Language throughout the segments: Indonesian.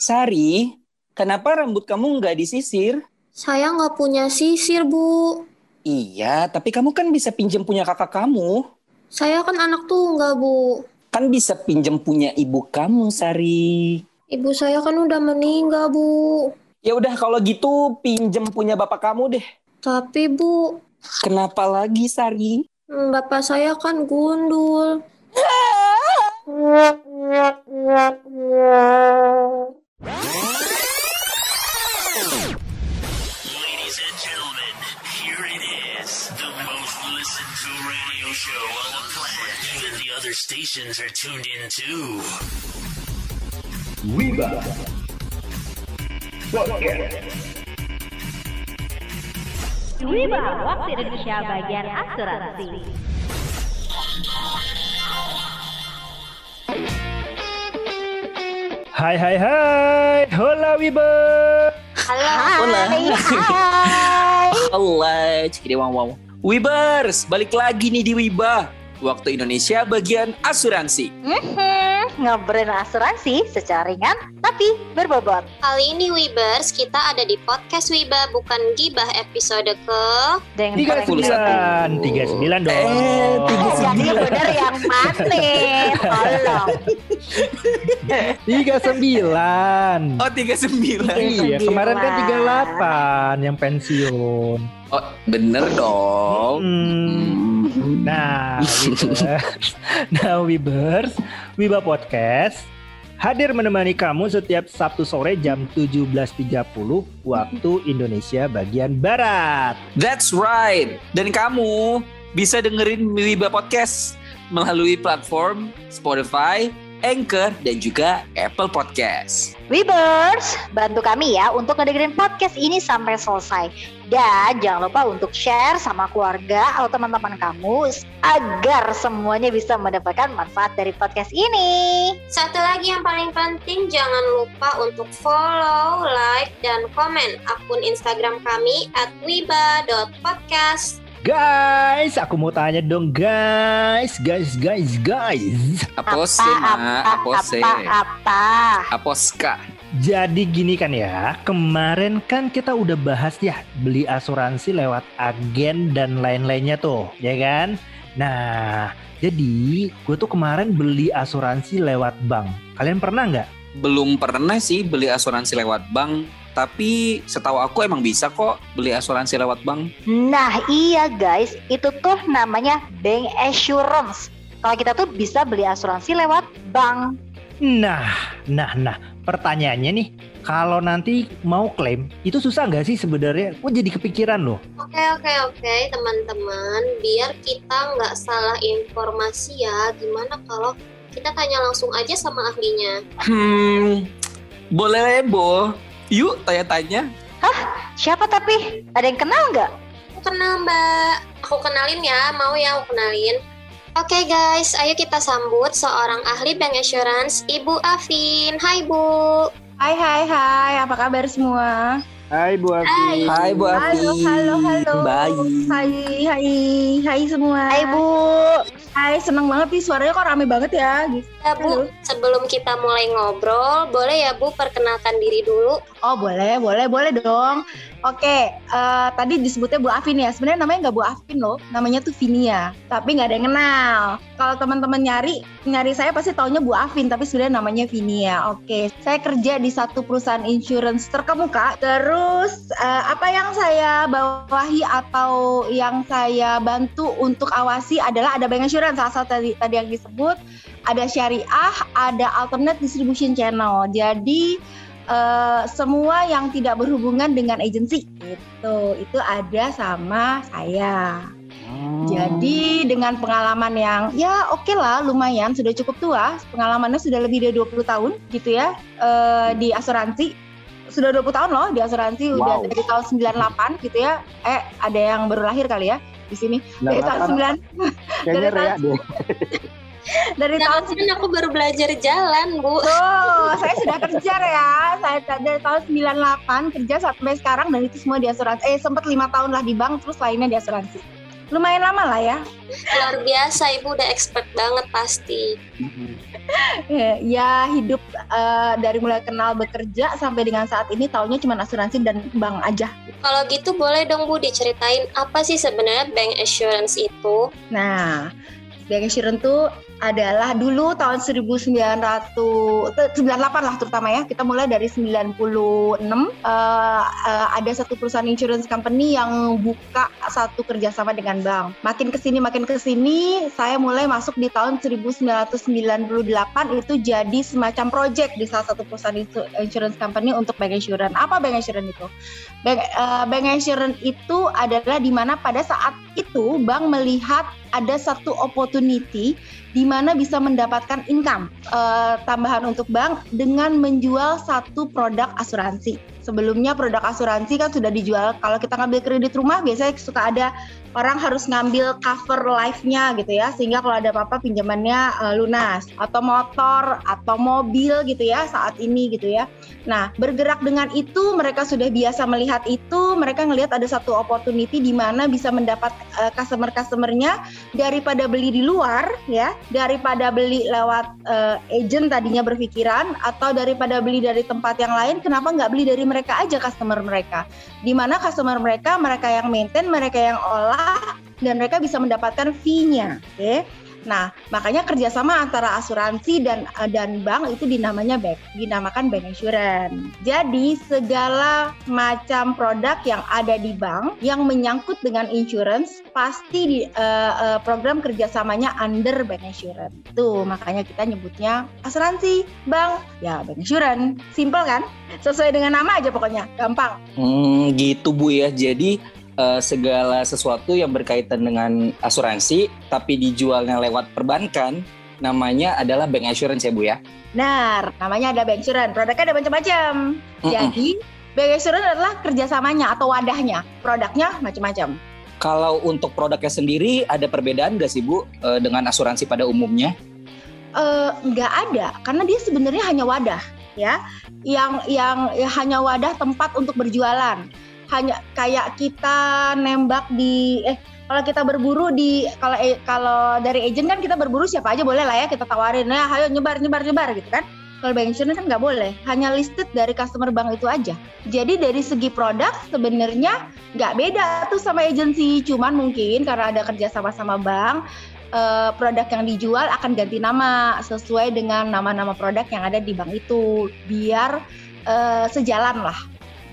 Sari, kenapa rambut kamu nggak disisir? Saya nggak punya sisir, Bu. Iya, tapi kamu kan bisa pinjam punya kakak kamu. Saya kan anak tunggal, Bu. Kan bisa pinjam punya ibu kamu, Sari. Ibu saya kan udah meninggal, Bu. Ya udah kalau gitu pinjam punya bapak kamu deh. Tapi, Bu, Kenapa lagi, Sari? hmm, bapak saya kan gundul. Ladies and gentlemen, here it is. The most listened to radio show on the planet. Even the other stations are tuned in too. Wiba Podcast Wiba, waktu Indonesia bagian asuransi. Hai hai hai, hola Wiba. Hola. Hola, cikidi wow wow. Wibers, balik lagi nih di Wiba. Waktu Indonesia bagian asuransi. Mhm, ngobrolin asuransi secara ringan tapi berbobot. Kali ini Wibers, kita ada di podcast Wiba, bukan gibah episode ke... Dengan Tiga korek sembilan, tiga sembilan dong. Eh, tiga Eh, jadi yang benar yang mana? Tolong. Tiga sembilan. Oh, 39. Iya, kemarin kan tiga sembilan. delapan yang pensiun. Oh, bener dong. Hmm. Nah, Wibers. nah, Wibers, Wiba Podcast hadir menemani kamu setiap Sabtu sore jam 17.30 waktu Indonesia bagian Barat. That's right. Dan kamu bisa dengerin Wiba Podcast melalui platform Spotify, Anchor, dan juga Apple Podcast. Webers, bantu kami ya untuk ngedengerin podcast ini sampai selesai. Dan jangan lupa untuk share sama keluarga atau teman-teman kamu agar semuanya bisa mendapatkan manfaat dari podcast ini. Satu lagi yang paling penting, jangan lupa untuk follow, like, dan komen akun Instagram kami at wiba.podcast. Guys, aku mau tanya dong guys, guys, guys, guys. Apose, ma. Apose. apa, apa. Aposka. Jadi gini kan ya, kemarin kan kita udah bahas ya beli asuransi lewat agen dan lain-lainnya tuh, ya kan? Nah, jadi gue tuh kemarin beli asuransi lewat bank. Kalian pernah nggak? Belum pernah sih beli asuransi lewat bank, tapi setahu aku emang bisa kok beli asuransi lewat bank. Nah iya guys, itu tuh namanya bank assurance. Kalau kita tuh bisa beli asuransi lewat bank. Nah, nah, nah. Pertanyaannya nih, kalau nanti mau klaim, itu susah nggak sih sebenarnya? Kok jadi kepikiran loh? Oke oke oke teman-teman, biar kita nggak salah informasi ya. Gimana kalau kita tanya langsung aja sama ahlinya? Hmm, boleh Bo. Yuk tanya-tanya. Siapa tapi? Ada yang kenal nggak? Aku kenal mbak. Aku kenalin ya, mau ya aku kenalin. Oke guys, ayo kita sambut seorang ahli bank assurance, Ibu Afin. Hai Bu. Hai hai hai, apa kabar semua? Hai Bu Hai. Hai Bu Afi. Halo halo halo. Baik. Hai hai hai semua. Hai Bu. Hai, seneng banget nih suaranya kok rame banget ya. Gitu. Ya Bu, sebelum kita mulai ngobrol, boleh ya Bu perkenalkan diri dulu? Oh boleh boleh boleh dong. Oke, eh, tadi disebutnya Bu Afin ya. Sebenarnya namanya nggak Bu Afin loh, namanya tuh Vinia. Tapi nggak ada yang kenal. Kalau teman-teman nyari nyari saya pasti taunya Bu Afin, tapi sebenarnya namanya Vinia. Oke, saya kerja di satu perusahaan insurance terkemuka. Terus eh, apa yang saya bawahi atau yang saya bantu untuk awasi adalah ada bank insurance salah satu tadi tadi yang disebut, ada syariah, ada alternate distribution channel. Jadi eh, semua yang tidak berhubungan dengan agensi gitu. Itu ada sama saya. Jadi dengan pengalaman yang ya oke lah lumayan sudah cukup tua pengalamannya sudah lebih dari 20 tahun gitu ya eh, di asuransi. Sudah 20 tahun loh di asuransi udah Wow. dari tahun 98 gitu ya. Eh ada yang baru lahir kali ya di sini. Dari tahun 9 Kayaknya Dari deh. dari tahun Jangan kan aku baru belajar jalan Bu. Oh, saya sudah kerja ya. Saya dari tahun 98 kerja sampai sekarang dan itu semua di asuransi. Eh, sempat lima tahun lah di bank, terus lainnya di asuransi. lumayan lama lah ya. Luar biasa, Ibu udah expert banget pasti. Ya, ya hidup eh, dari mulai kenal bekerja sampai dengan saat ini taunya cuma asuransi dan bank aja. Kalau gitu boleh dong Bu diceritain apa sih sebenarnya bank assurance itu? Nah, bank assurance itu adalah dulu tahun 1900 eh, 98 lah terutama ya. Kita mulai dari 96 eh, eh, ada satu perusahaan insurance company yang buka satu kerjasama dengan bank. Makin ke sini makin ke sini saya mulai masuk di tahun 1998 itu jadi semacam project di salah satu perusahaan insu- insurance company untuk bank insurance. Apa bank insurance itu? Bank, eh, bank insurance itu adalah di mana pada saat itu bank melihat ada satu opportunity di mana bisa mendapatkan income eh, tambahan untuk bank dengan menjual satu produk asuransi. Sebelumnya produk asuransi kan sudah dijual. Kalau kita ngambil kredit rumah biasanya suka ada orang harus ngambil cover life-nya gitu ya, sehingga kalau ada apa-apa pinjamannya eh, lunas. Atau motor atau mobil gitu ya saat ini gitu ya. Nah bergerak dengan itu mereka sudah biasa melihat itu, mereka ngelihat ada satu opportunity di mana bisa mendapat eh, customer-customernya daripada beli di luar ya daripada beli lewat eh, agent tadinya berpikiran atau daripada beli dari tempat yang lain kenapa nggak beli dari mereka aja customer mereka. Di mana customer mereka mereka yang maintain mereka yang olah dan mereka bisa mendapatkan fee-nya oke Nah, makanya kerjasama antara asuransi dan eh, dan bank itu dinamanya bank, dinamakan bank insurance. Jadi segala macam produk yang ada di bank yang menyangkut dengan insurance pasti di eh, eh, program kerjasamanya under bank insurance. Tuh makanya kita nyebutnya asuransi, bank, ya bank insurance. Simple kan? Sesuai dengan nama aja pokoknya, gampang. Hmm, gitu Bu ya. Jadi eh, segala sesuatu yang berkaitan dengan asuransi tapi dijualnya lewat perbankan namanya adalah bank assurance ya Bu ya. Benar, namanya ada bank insurance. Produknya ada macam-macam. Jadi bank insurance adalah kerjasamanya atau wadahnya. Produknya macam-macam. Kalau untuk produknya sendiri ada perbedaan nggak sih Bu eh, dengan asuransi pada umumnya? Eh, nggak ada karena dia sebenarnya hanya wadah ya yang yang ya, hanya wadah tempat untuk berjualan hanya kayak kita nembak di eh kalau kita berburu di kalau eh, kalau dari agent kan kita berburu siapa aja boleh lah ya kita tawarin. Ya ayo nyebar nyebar nyebar gitu kan. Kalau bank insurance kan nggak boleh hanya listed dari customer bank itu aja. Jadi dari segi produk sebenarnya nggak beda tuh sama agensi cuman mungkin karena ada kerja sama sama bank eh, produk yang dijual akan ganti nama sesuai dengan nama-nama produk yang ada di bank itu. Biar eh, sejalan lah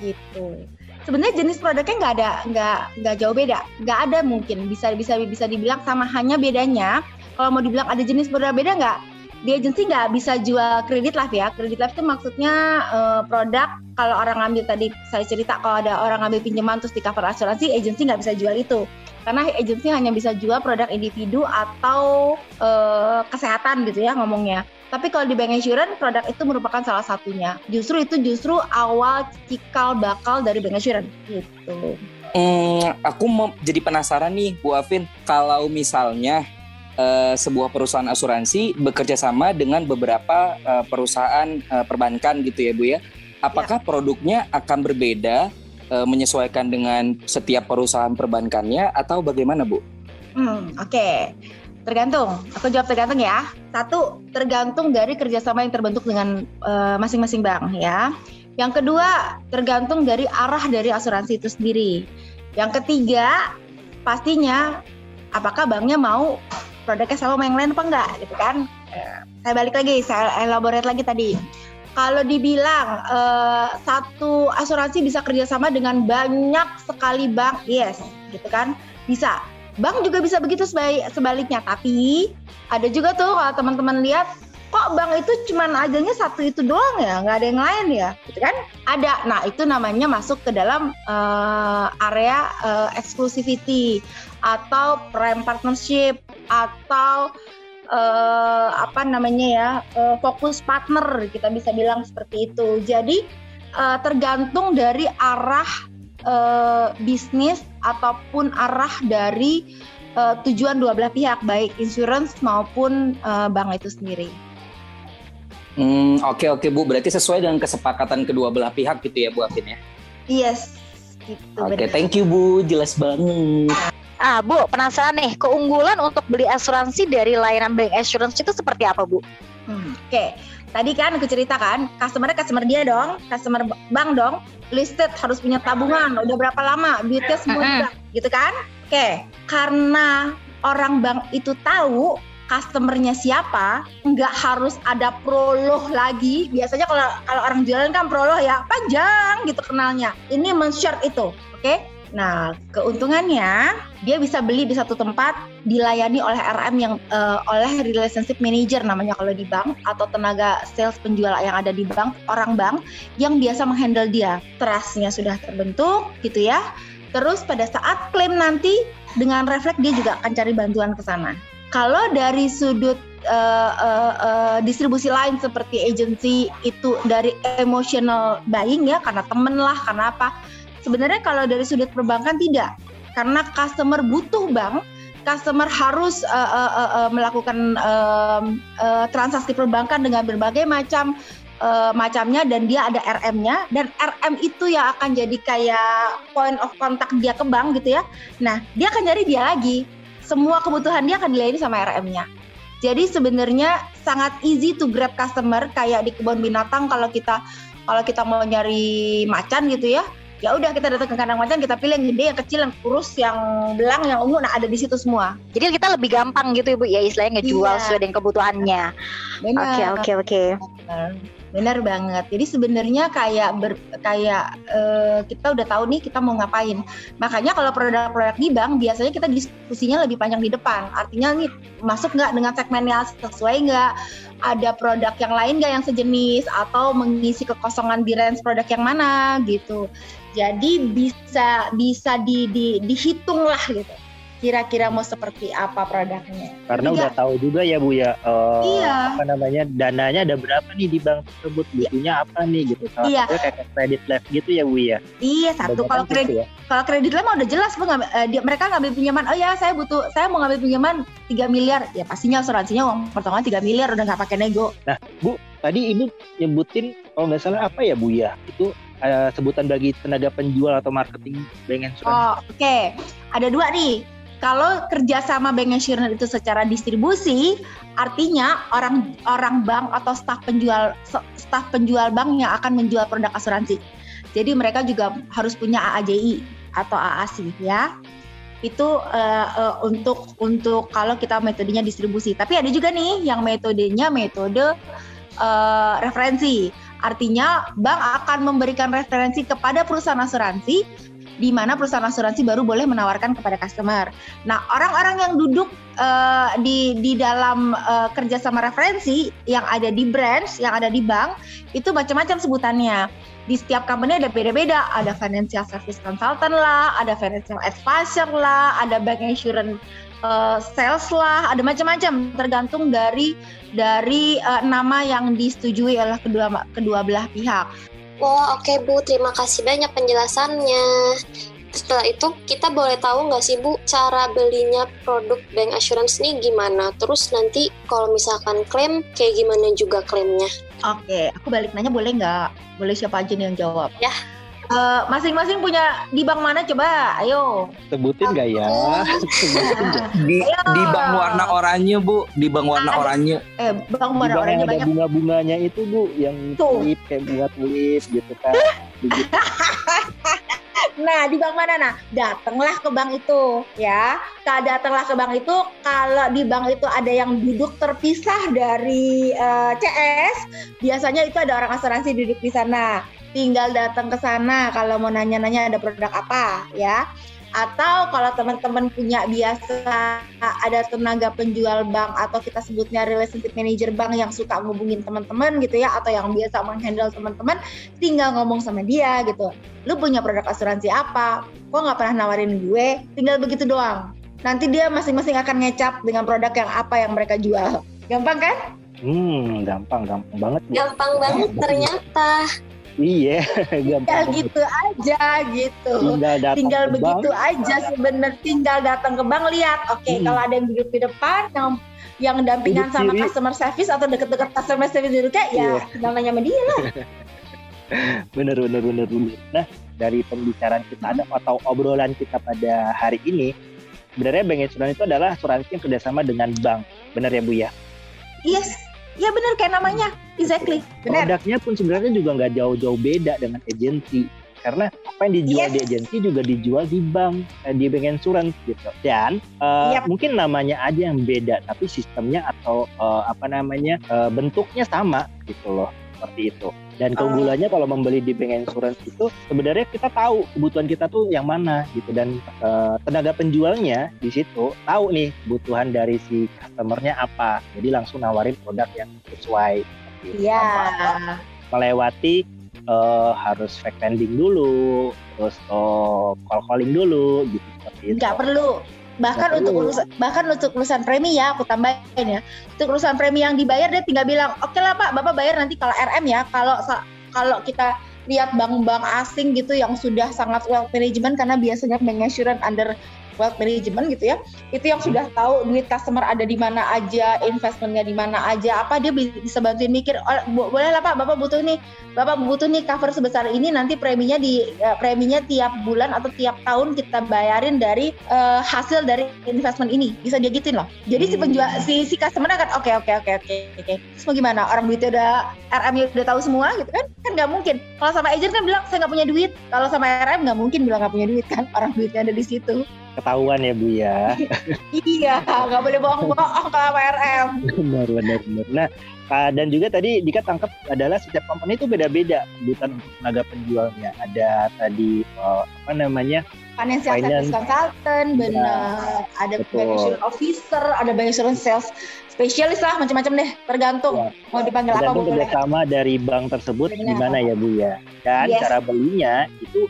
gitu. Sebenarnya jenis produknya nggak ada nggak nggak jauh beda, nggak ada mungkin. Bisa bisa bisa dibilang sama hanya bedanya. Kalau mau dibilang ada jenis berbeda nggak? Di agensi nggak bisa jual kredit life ya. Kredit life itu maksudnya eh, produk kalau orang ngambil tadi saya cerita kalau ada orang ngambil pinjaman terus di cover asuransi agensi nggak bisa jual itu karena agensi hanya bisa jual produk individu atau eh, kesehatan gitu ya ngomongnya. Tapi kalau di bank insurance produk itu merupakan salah satunya. Justru itu justru awal cikal bakal dari bank insurance gitu. Hmm, aku mau jadi penasaran nih Bu Afin, kalau misalnya eh, sebuah perusahaan asuransi bekerja sama dengan beberapa eh, perusahaan eh, perbankan gitu ya Bu ya, apakah produknya akan berbeda eh, menyesuaikan dengan setiap perusahaan perbankannya atau bagaimana Bu? Hmm, oke. Tergantung. Aku jawab tergantung ya. Satu, tergantung dari kerjasama yang terbentuk dengan eh, masing-masing bank ya. Yang kedua, tergantung dari arah dari asuransi itu sendiri. Yang ketiga, pastinya apakah banknya mau produknya sama yang lain apa enggak gitu kan. Eh, saya balik lagi, saya elaborate lagi tadi. Kalau dibilang eh, satu asuransi bisa kerjasama dengan banyak sekali bank, yes, gitu kan, bisa. Bank juga bisa begitu sebalik, sebaliknya, tapi ada juga tuh kalau teman-teman lihat kok bank itu cuman adanya satu itu doang ya, nggak ada yang lain ya, gitu kan? Ada. Nah itu namanya masuk ke dalam eh, area eh, exclusivity atau prime partnership atau eh, apa namanya ya eh, fokus partner kita bisa bilang seperti itu. Jadi eh, tergantung dari arah eh, bisnis ataupun arah dari eh, tujuan dua belah pihak baik insurance maupun eh, bank itu sendiri. Hmm, oke oke Bu, berarti sesuai dengan kesepakatan kedua belah pihak gitu ya Bu Afin ya. Yes, gitu. Oke, benar. thank you Bu, jelas banget. Ah, Bu, penasaran nih, keunggulan untuk beli asuransi dari layanan bank assurance itu seperti apa, Bu? Hmm, Oke, tadi kan aku ceritakan, customer customer dia dong, customer bank dong, listed harus punya tabungan, udah berapa lama, duitnya semua bank, gitu kan? Oke, karena orang bank itu tahu customernya siapa, nggak harus ada proloh lagi. Biasanya kalau kalau orang jualan kan proloh ya panjang gitu kenalnya. Ini men-short itu, oke? Nah, keuntungannya dia bisa beli di satu tempat dilayani oleh RM yang eh, oleh relationship manager namanya kalau di bank atau tenaga sales penjual yang ada di bank, orang bank yang biasa menghandle dia. Trustnya sudah terbentuk gitu ya. Terus pada saat klaim nanti dengan refleks dia juga akan cari bantuan ke sana. Kalau dari sudut eh, eh, eh, distribusi lain seperti agency itu dari emotional buying ya karena temen lah karena apa sebenarnya kalau dari sudut perbankan tidak karena customer butuh bank customer harus eh, eh, eh, eh, melakukan em, eh, transaksi perbankan dengan berbagai macam eh, macamnya dan dia ada RM-nya dan RM itu yang akan jadi kayak point of contact dia ke bank gitu ya. Nah, dia akan nyari dia lagi. Semua kebutuhan dia akan dilayani sama RM-nya. Jadi sebenarnya sangat easy to grab customer kayak di kebun binatang kalau kita kalau kita mau nyari macan gitu ya. Ya udah kita datang ke kandang macan kita pilih yang gede, yang kecil, yang kurus, yang belang, yang ungu, nah ada di situ semua. Jadi kita lebih gampang gitu Ibu ya istilahnya ngejual Iya. sesuai dengan kebutuhannya. Oke oke oke. Benar banget. Jadi sebenarnya kayak ber, kayak eh, kita udah tahu nih kita mau ngapain. Makanya kalau produk-produk di bank biasanya kita diskusinya lebih panjang di depan. Artinya nih masuk nggak dengan segmennya sesuai nggak? Ada produk yang lain nggak yang sejenis atau mengisi kekosongan di range produk yang mana gitu. Jadi bisa bisa di, di dihitung lah gitu. Kira-kira mau seperti apa produknya. Karena Jadi udah tahu juga ya Bu ya eh, Iya. apa namanya dananya ada berapa nih di bank tersebut butuhnya apa nih gitu. Salah Iya. kayak kredit life gitu ya Bu ya. Iya satu kalau kredit ya. kalau kredit mah udah jelas bu ngambil- eh, dia, mereka ngambil pinjaman oh ya saya butuh saya mau ngambil pinjaman 3 miliar ya pastinya asuransinya uang potongan 3 miliar udah nggak pakai nego Tadi Ibu nyebutin kalau nggak salah apa ya Bu ya? Itu eh, sebutan bagi tenaga penjual atau marketing bank insurance. oh oke ada dua nih kalau kerjasama bank insurance itu secara distribusi artinya orang orang bank atau staf penjual staf penjual bank yang akan menjual produk asuransi jadi mereka juga harus punya AAJI atau AASI ya itu eh, eh, untuk untuk kalau kita metodenya distribusi. Tapi ada juga nih yang metodenya metode eh, referensi. Artinya bank akan memberikan referensi kepada perusahaan asuransi di mana perusahaan asuransi baru boleh menawarkan kepada customer. Nah, orang-orang yang duduk eh, di di dalam eh, kerjasama referensi yang ada di branch, yang ada di bank, itu macam-macam sebutannya di setiap company ada beda-beda. Ada financial service consultant lah, ada financial advisor lah, ada bank insurance uh, sales lah, ada macam-macam tergantung dari dari uh, nama yang disetujui oleh kedua kedua belah pihak. Wah, oke Bu, terima kasih banyak penjelasannya. Setelah itu kita boleh tahu nggak sih Bu cara belinya produk bank assurance nih gimana? Terus nanti kalau misalkan klaim kayak gimana juga klaimnya? Oke, aku balik nanya boleh nggak? Boleh siapa aja nih yang jawab? Ya. Eh, masing-masing punya di bank mana coba? Ayo. Sebutin nggak ya? Sebutin? Di Ayo. di bank warna oranye bu, di bank warna Ada. oranye. Eh, bank Di mana bank orangnya yang ada banyak. bunga-bunganya itu Bu, yang tulip kayak bunga tulip gitu kan. Nah, di bank mana nah? Datanglah ke bank itu, ya. Kalau datanglah ke bank itu, kalau di bank itu ada yang duduk terpisah dari eh, CS, biasanya itu ada orang asuransi duduk di sana. Tinggal datang ke sana kalau mau nanya-nanya ada produk apa, ya. Atau kalau teman-teman punya biasa ada tenaga penjual bank atau kita sebutnya relationship manager bank yang suka ngubungin teman-teman gitu ya atau yang biasa menghandle teman-teman tinggal ngomong sama dia gitu lu punya produk asuransi apa kok nggak pernah nawarin gue tinggal begitu doang nanti dia masing-masing akan ngecap dengan produk yang apa yang mereka jual gampang kan Hmm, gampang, gampang banget. Gampang banget ternyata. Iya, ya gampang. gitu aja gitu Tinggal datang tinggal ke begitu bank. aja sebenernya tinggal datang ke bank lihat oke Hmm. kalau ada yang duduk di depan yang yang dampingan sama customer service atau deket-deket customer service duduknya ya Iya. tinggal nanya sama dia lah Bener, bener, bener, bener. Nah, dari pembicaraan kita ada atau obrolan kita pada hari ini, sebenarnya bank insurance itu adalah asuransi yang kerjasama dengan bank. Benar ya Bu ya? Yes. Ya benar kayak namanya. Exactly. Benar. Produknya pun sebenarnya juga nggak jauh-jauh beda dengan agensi. Karena apa yang dijual Yes. di agensi juga dijual di bank, eh, di bank insurance gitu. Dan eh, Yap. mungkin namanya aja yang beda, tapi sistemnya atau eh, apa namanya eh, bentuknya sama gitu loh, seperti itu. Dan Oh. keunggulannya kalau membeli di bank insurance itu sebenarnya kita tahu kebutuhan kita tuh yang mana gitu dan eh, tenaga penjualnya di situ tahu nih kebutuhan dari si customernya apa. Jadi langsung nawarin produk yang sesuai. Iya. Tanpa melewati eh, harus fact finding dulu, terus eh, call calling dulu gitu seperti itu. Nggak perlu. Bahkan untuk perlu. urusan bahkan untuk urusan premi ya, aku tambahin ya. Untuk urusan premi yang dibayar dia tinggal bilang, "Oke lah Pak, Bapak bayar nanti kalau RM ya." Kalau kalau kita lihat bank-bank asing gitu yang sudah sangat wealth management karena biasanya bank insurance under wealth management gitu ya. Itu yang sudah tahu duit customer ada di mana aja, investmentnya di mana aja, apa dia bi- bisa bantuin mikir, "Oh, bo- boleh lah Pak, Bapak butuh nih Bapak butuh nih cover sebesar ini nanti preminya di eh, preminya tiap bulan atau tiap tahun kita bayarin dari eh, hasil dari investment ini bisa dia gituin loh. Jadi si Hmm. penjual si si customer akan oke oke oke oke oke. Terus mau gimana? Orang duitnya udah RM-nya udah tahu semua gitu kan? Kan nggak mungkin. Kalau sama agent kan bilang saya nggak punya duit. Kalau sama RM nggak mungkin bilang nggak punya duit kan? Orang duitnya ada di situ. Ketahuan ya Bu ya. iya, nggak boleh bohong-bohong kalau sama RM. benar benar benar. Nah ah, dan juga tadi Dika tangkap adalah setiap company itu beda-beda kebutuhan untuk tenaga penjualnya. Ada tadi eh, apa namanya Financial Finance. service consultant, benar. Ada betul. officer, ada bank insurance sales spesialis lah, macam-macam deh. Tergantung Ya. mau dipanggil apa tergantung kerjasama dari bank tersebut Benar. gimana ya Bu ya. Dan Yes. cara belinya itu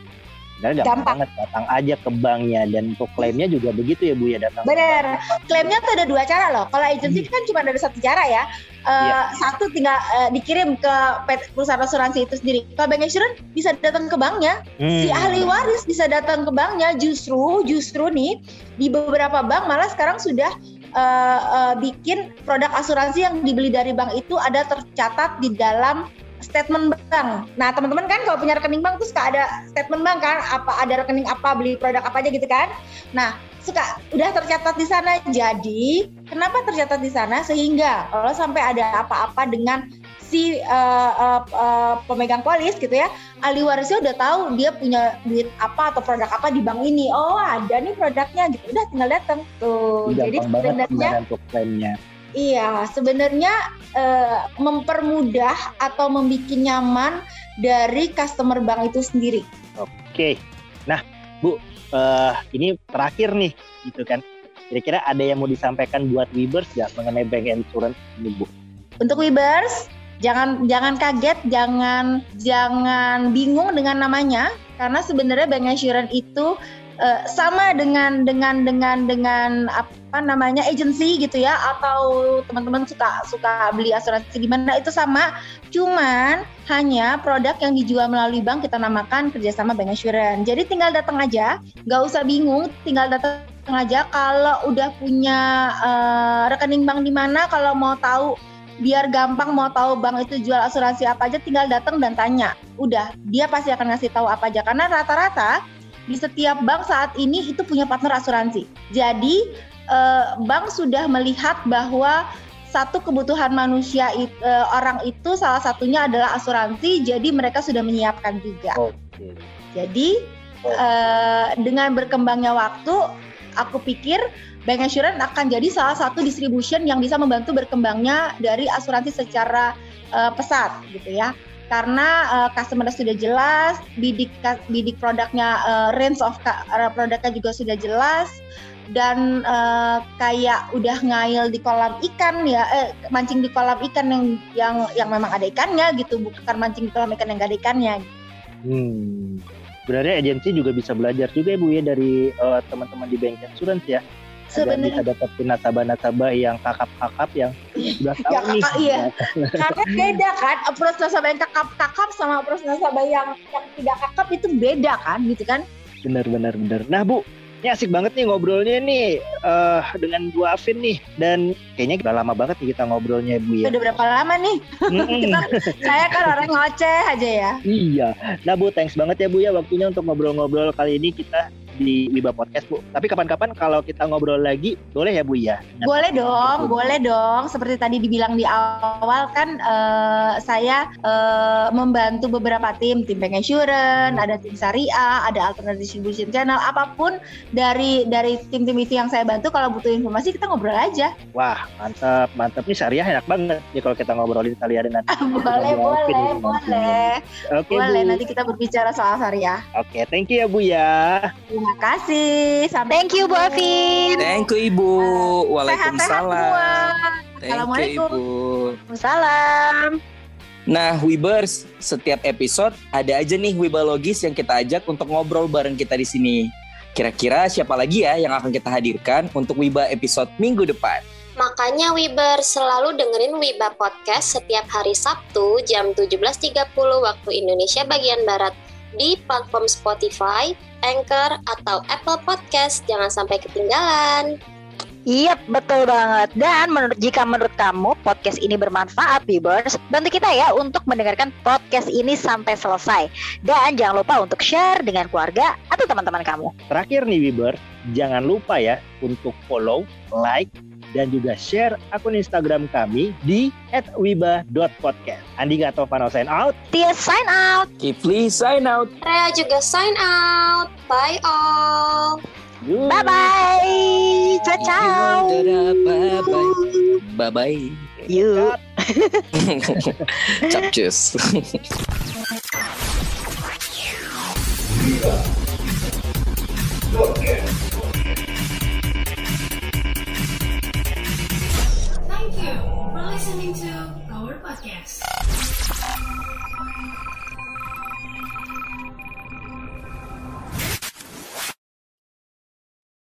sebenarnya gampang, Gampang. banget datang aja ke banknya dan untuk klaimnya juga begitu ya Bu ya datang. Bener. Klaimnya tuh ada dua cara loh. Kalau agency kan cuma ada satu cara ya. Iya. Satu tinggal eh, dikirim ke perusahaan asuransi itu sendiri. Kalau bank insurance bisa datang ke banknya. Si Hmm. ahli waris bisa datang ke banknya. Justru, justru nih di beberapa bank malah sekarang sudah eh, eh, bikin produk asuransi yang dibeli dari bank itu ada tercatat di dalam statement bank. Nah teman-teman kan kalau punya rekening bank tuh suka ada statement bank kan, apa ada rekening apa beli produk apa aja gitu kan. Nah suka udah tercatat di sana. Jadi kenapa tercatat di sana sehingga kalau sampai ada apa-apa dengan si eh, eh, eh, pemegang polis gitu ya, ahli warisnya udah tahu dia punya duit apa atau produk apa di bank ini. Oh ada nih produknya gitu. Udah tinggal datang tuh. Jadi gampang sebenarnya sebenarnya untuk klaimnya. Iya, sebenarnya eh, mempermudah atau membuat nyaman dari customer bank itu sendiri. Oke. Nah, Bu, eh, ini terakhir nih, gitu kan. Kira-kira ada yang mau disampaikan buat Webers ya mengenai bank insurance ini, Bu? Untuk Webers, jangan jangan kaget, jangan jangan bingung dengan namanya karena sebenarnya bank insurance itu eh, sama dengan dengan dengan dengan apa namanya agency gitu ya atau teman-teman suka suka beli asuransi gimana itu sama. Cuman hanya produk yang dijual melalui bank kita namakan kerjasama bank insurance. Jadi tinggal datang aja nggak usah bingung tinggal datang aja kalau udah punya eh, rekening bank di mana kalau mau tahu biar gampang mau tahu bank itu jual asuransi apa aja tinggal datang dan tanya. Udah dia pasti akan ngasih tahu apa aja. Karena rata-rata di setiap bank saat ini itu punya partner asuransi jadi eh, bank sudah melihat bahwa satu kebutuhan manusia it- eh, orang itu salah satunya adalah asuransi jadi mereka sudah menyiapkan juga Oke. jadi eh, dengan berkembangnya waktu, aku pikir bank insurance akan jadi salah satu distribution yang bisa membantu berkembangnya dari asuransi secara eh, pesat gitu ya. Karena eh, customer sudah jelas, bidik bidik produknya eh, range of eh, produknya juga sudah jelas dan eh, kayak udah ngail di kolam ikan ya eh, mancing di kolam ikan yang yang yang memang ada ikannya gitu bukan mancing di kolam ikan yang gak ada ikannya Hmm. Sebenarnya agensi juga bisa belajar juga ya Bu ya dari eh, teman-teman di bank insurance ya. Agar bisa sebenarnya dapetin nasabah-nasabah yang kakap-kakap yang udah tahu Ya, nih. iya. karena beda kan approach nasabah yang kakap-kakap sama approach nasabah yang yang tidak kakap itu beda kan gitu kan Bener bener bener. Nah Bu, ini asik banget nih ngobrolnya nih eh dengan Bu Afin nih dan kayaknya udah lama banget nih kita ngobrolnya Bu ya. udah berapa lama nih Mm-mm. kita saya kan orang ngoceh aja ya Iya. Nah Bu, thanks banget ya Bu ya waktunya untuk ngobrol-ngobrol kali ini kita di Wiba Podcast Bu. Tapi kapan-kapan kalau kita ngobrol lagi boleh ya Bu ya? Boleh dong, boleh dong. Seperti tadi dibilang di awal kan eh, saya eh, membantu beberapa tim, tim Bank Insurance, ada tim Syariah, ada alternative distribution channel, apa pun dari dari tim-tim itu yang saya bantu. Kalau butuh informasi kita ngobrol aja. Wah mantap mantap nih syariah enak banget nih kalau kita ngobrolin kali ada nanti. boleh, boleh, boleh, Oke boleh. Bu. Nanti kita berbicara soal syariah. Oke thank you ya Bu ya. Terima kasih. Sampai Thank you Bu. Afin. Thank you Ibu. Waalaikumsalam. Thank you Assalamualaikum. Ibu. Salam. Nah, Wibers, setiap episode ada aja nih Wibalogis yang kita ajak untuk ngobrol bareng kita di sini. Kira-kira siapa lagi ya yang akan kita hadirkan untuk Wiba episode minggu depan? Makanya Wiber selalu dengerin Wiba Podcast setiap hari Sabtu jam 17.30 waktu Indonesia bagian Barat di platform Spotify, Anchor, atau Apple Podcast. Jangan sampai ketinggalan. Iya betul banget dan menurut jika menurut kamu podcast ini bermanfaat viewers bantu kita ya untuk mendengarkan podcast ini sampai selesai dan jangan lupa untuk share dengan keluarga atau teman-teman kamu Terakhir nih Wiber, jangan lupa ya untuk follow, like, dan juga share akun Instagram kami di @wiba.podcast. Andika Tovano sign out. Tia sign out Kifli sign out. Rea juga sign out. Bye all. Bye bye ciao ciao. Bye-bye. yuk Capcus. Thank you for